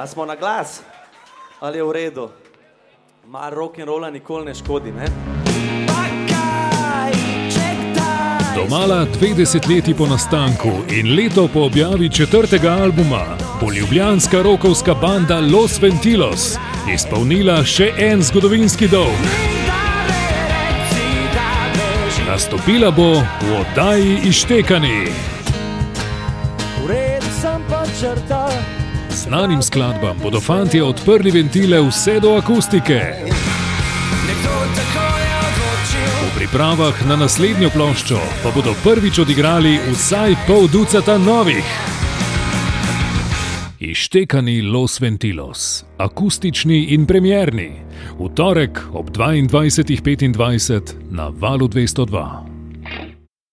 A smo na glas? Ali je v redu? Mar rock and rolla nikoli ne škodi, ne? Domala dve desetletji po nastanku in leto po objavi četrtega albuma bo ljubljanska rokovska banda Los Ventilos izpolnila še en zgodovinski dolg. Nastopila bo v oddaji Ištekani. Znanim skladbam bodo fanti odprli ventile vse do akustike. V pripravah na naslednjo ploščo pa bodo prvič odigrali vsaj pol ducata novih. Ištekani Los Ventilos, akustični in premjerni, v torek ob 22.25 na valu 202.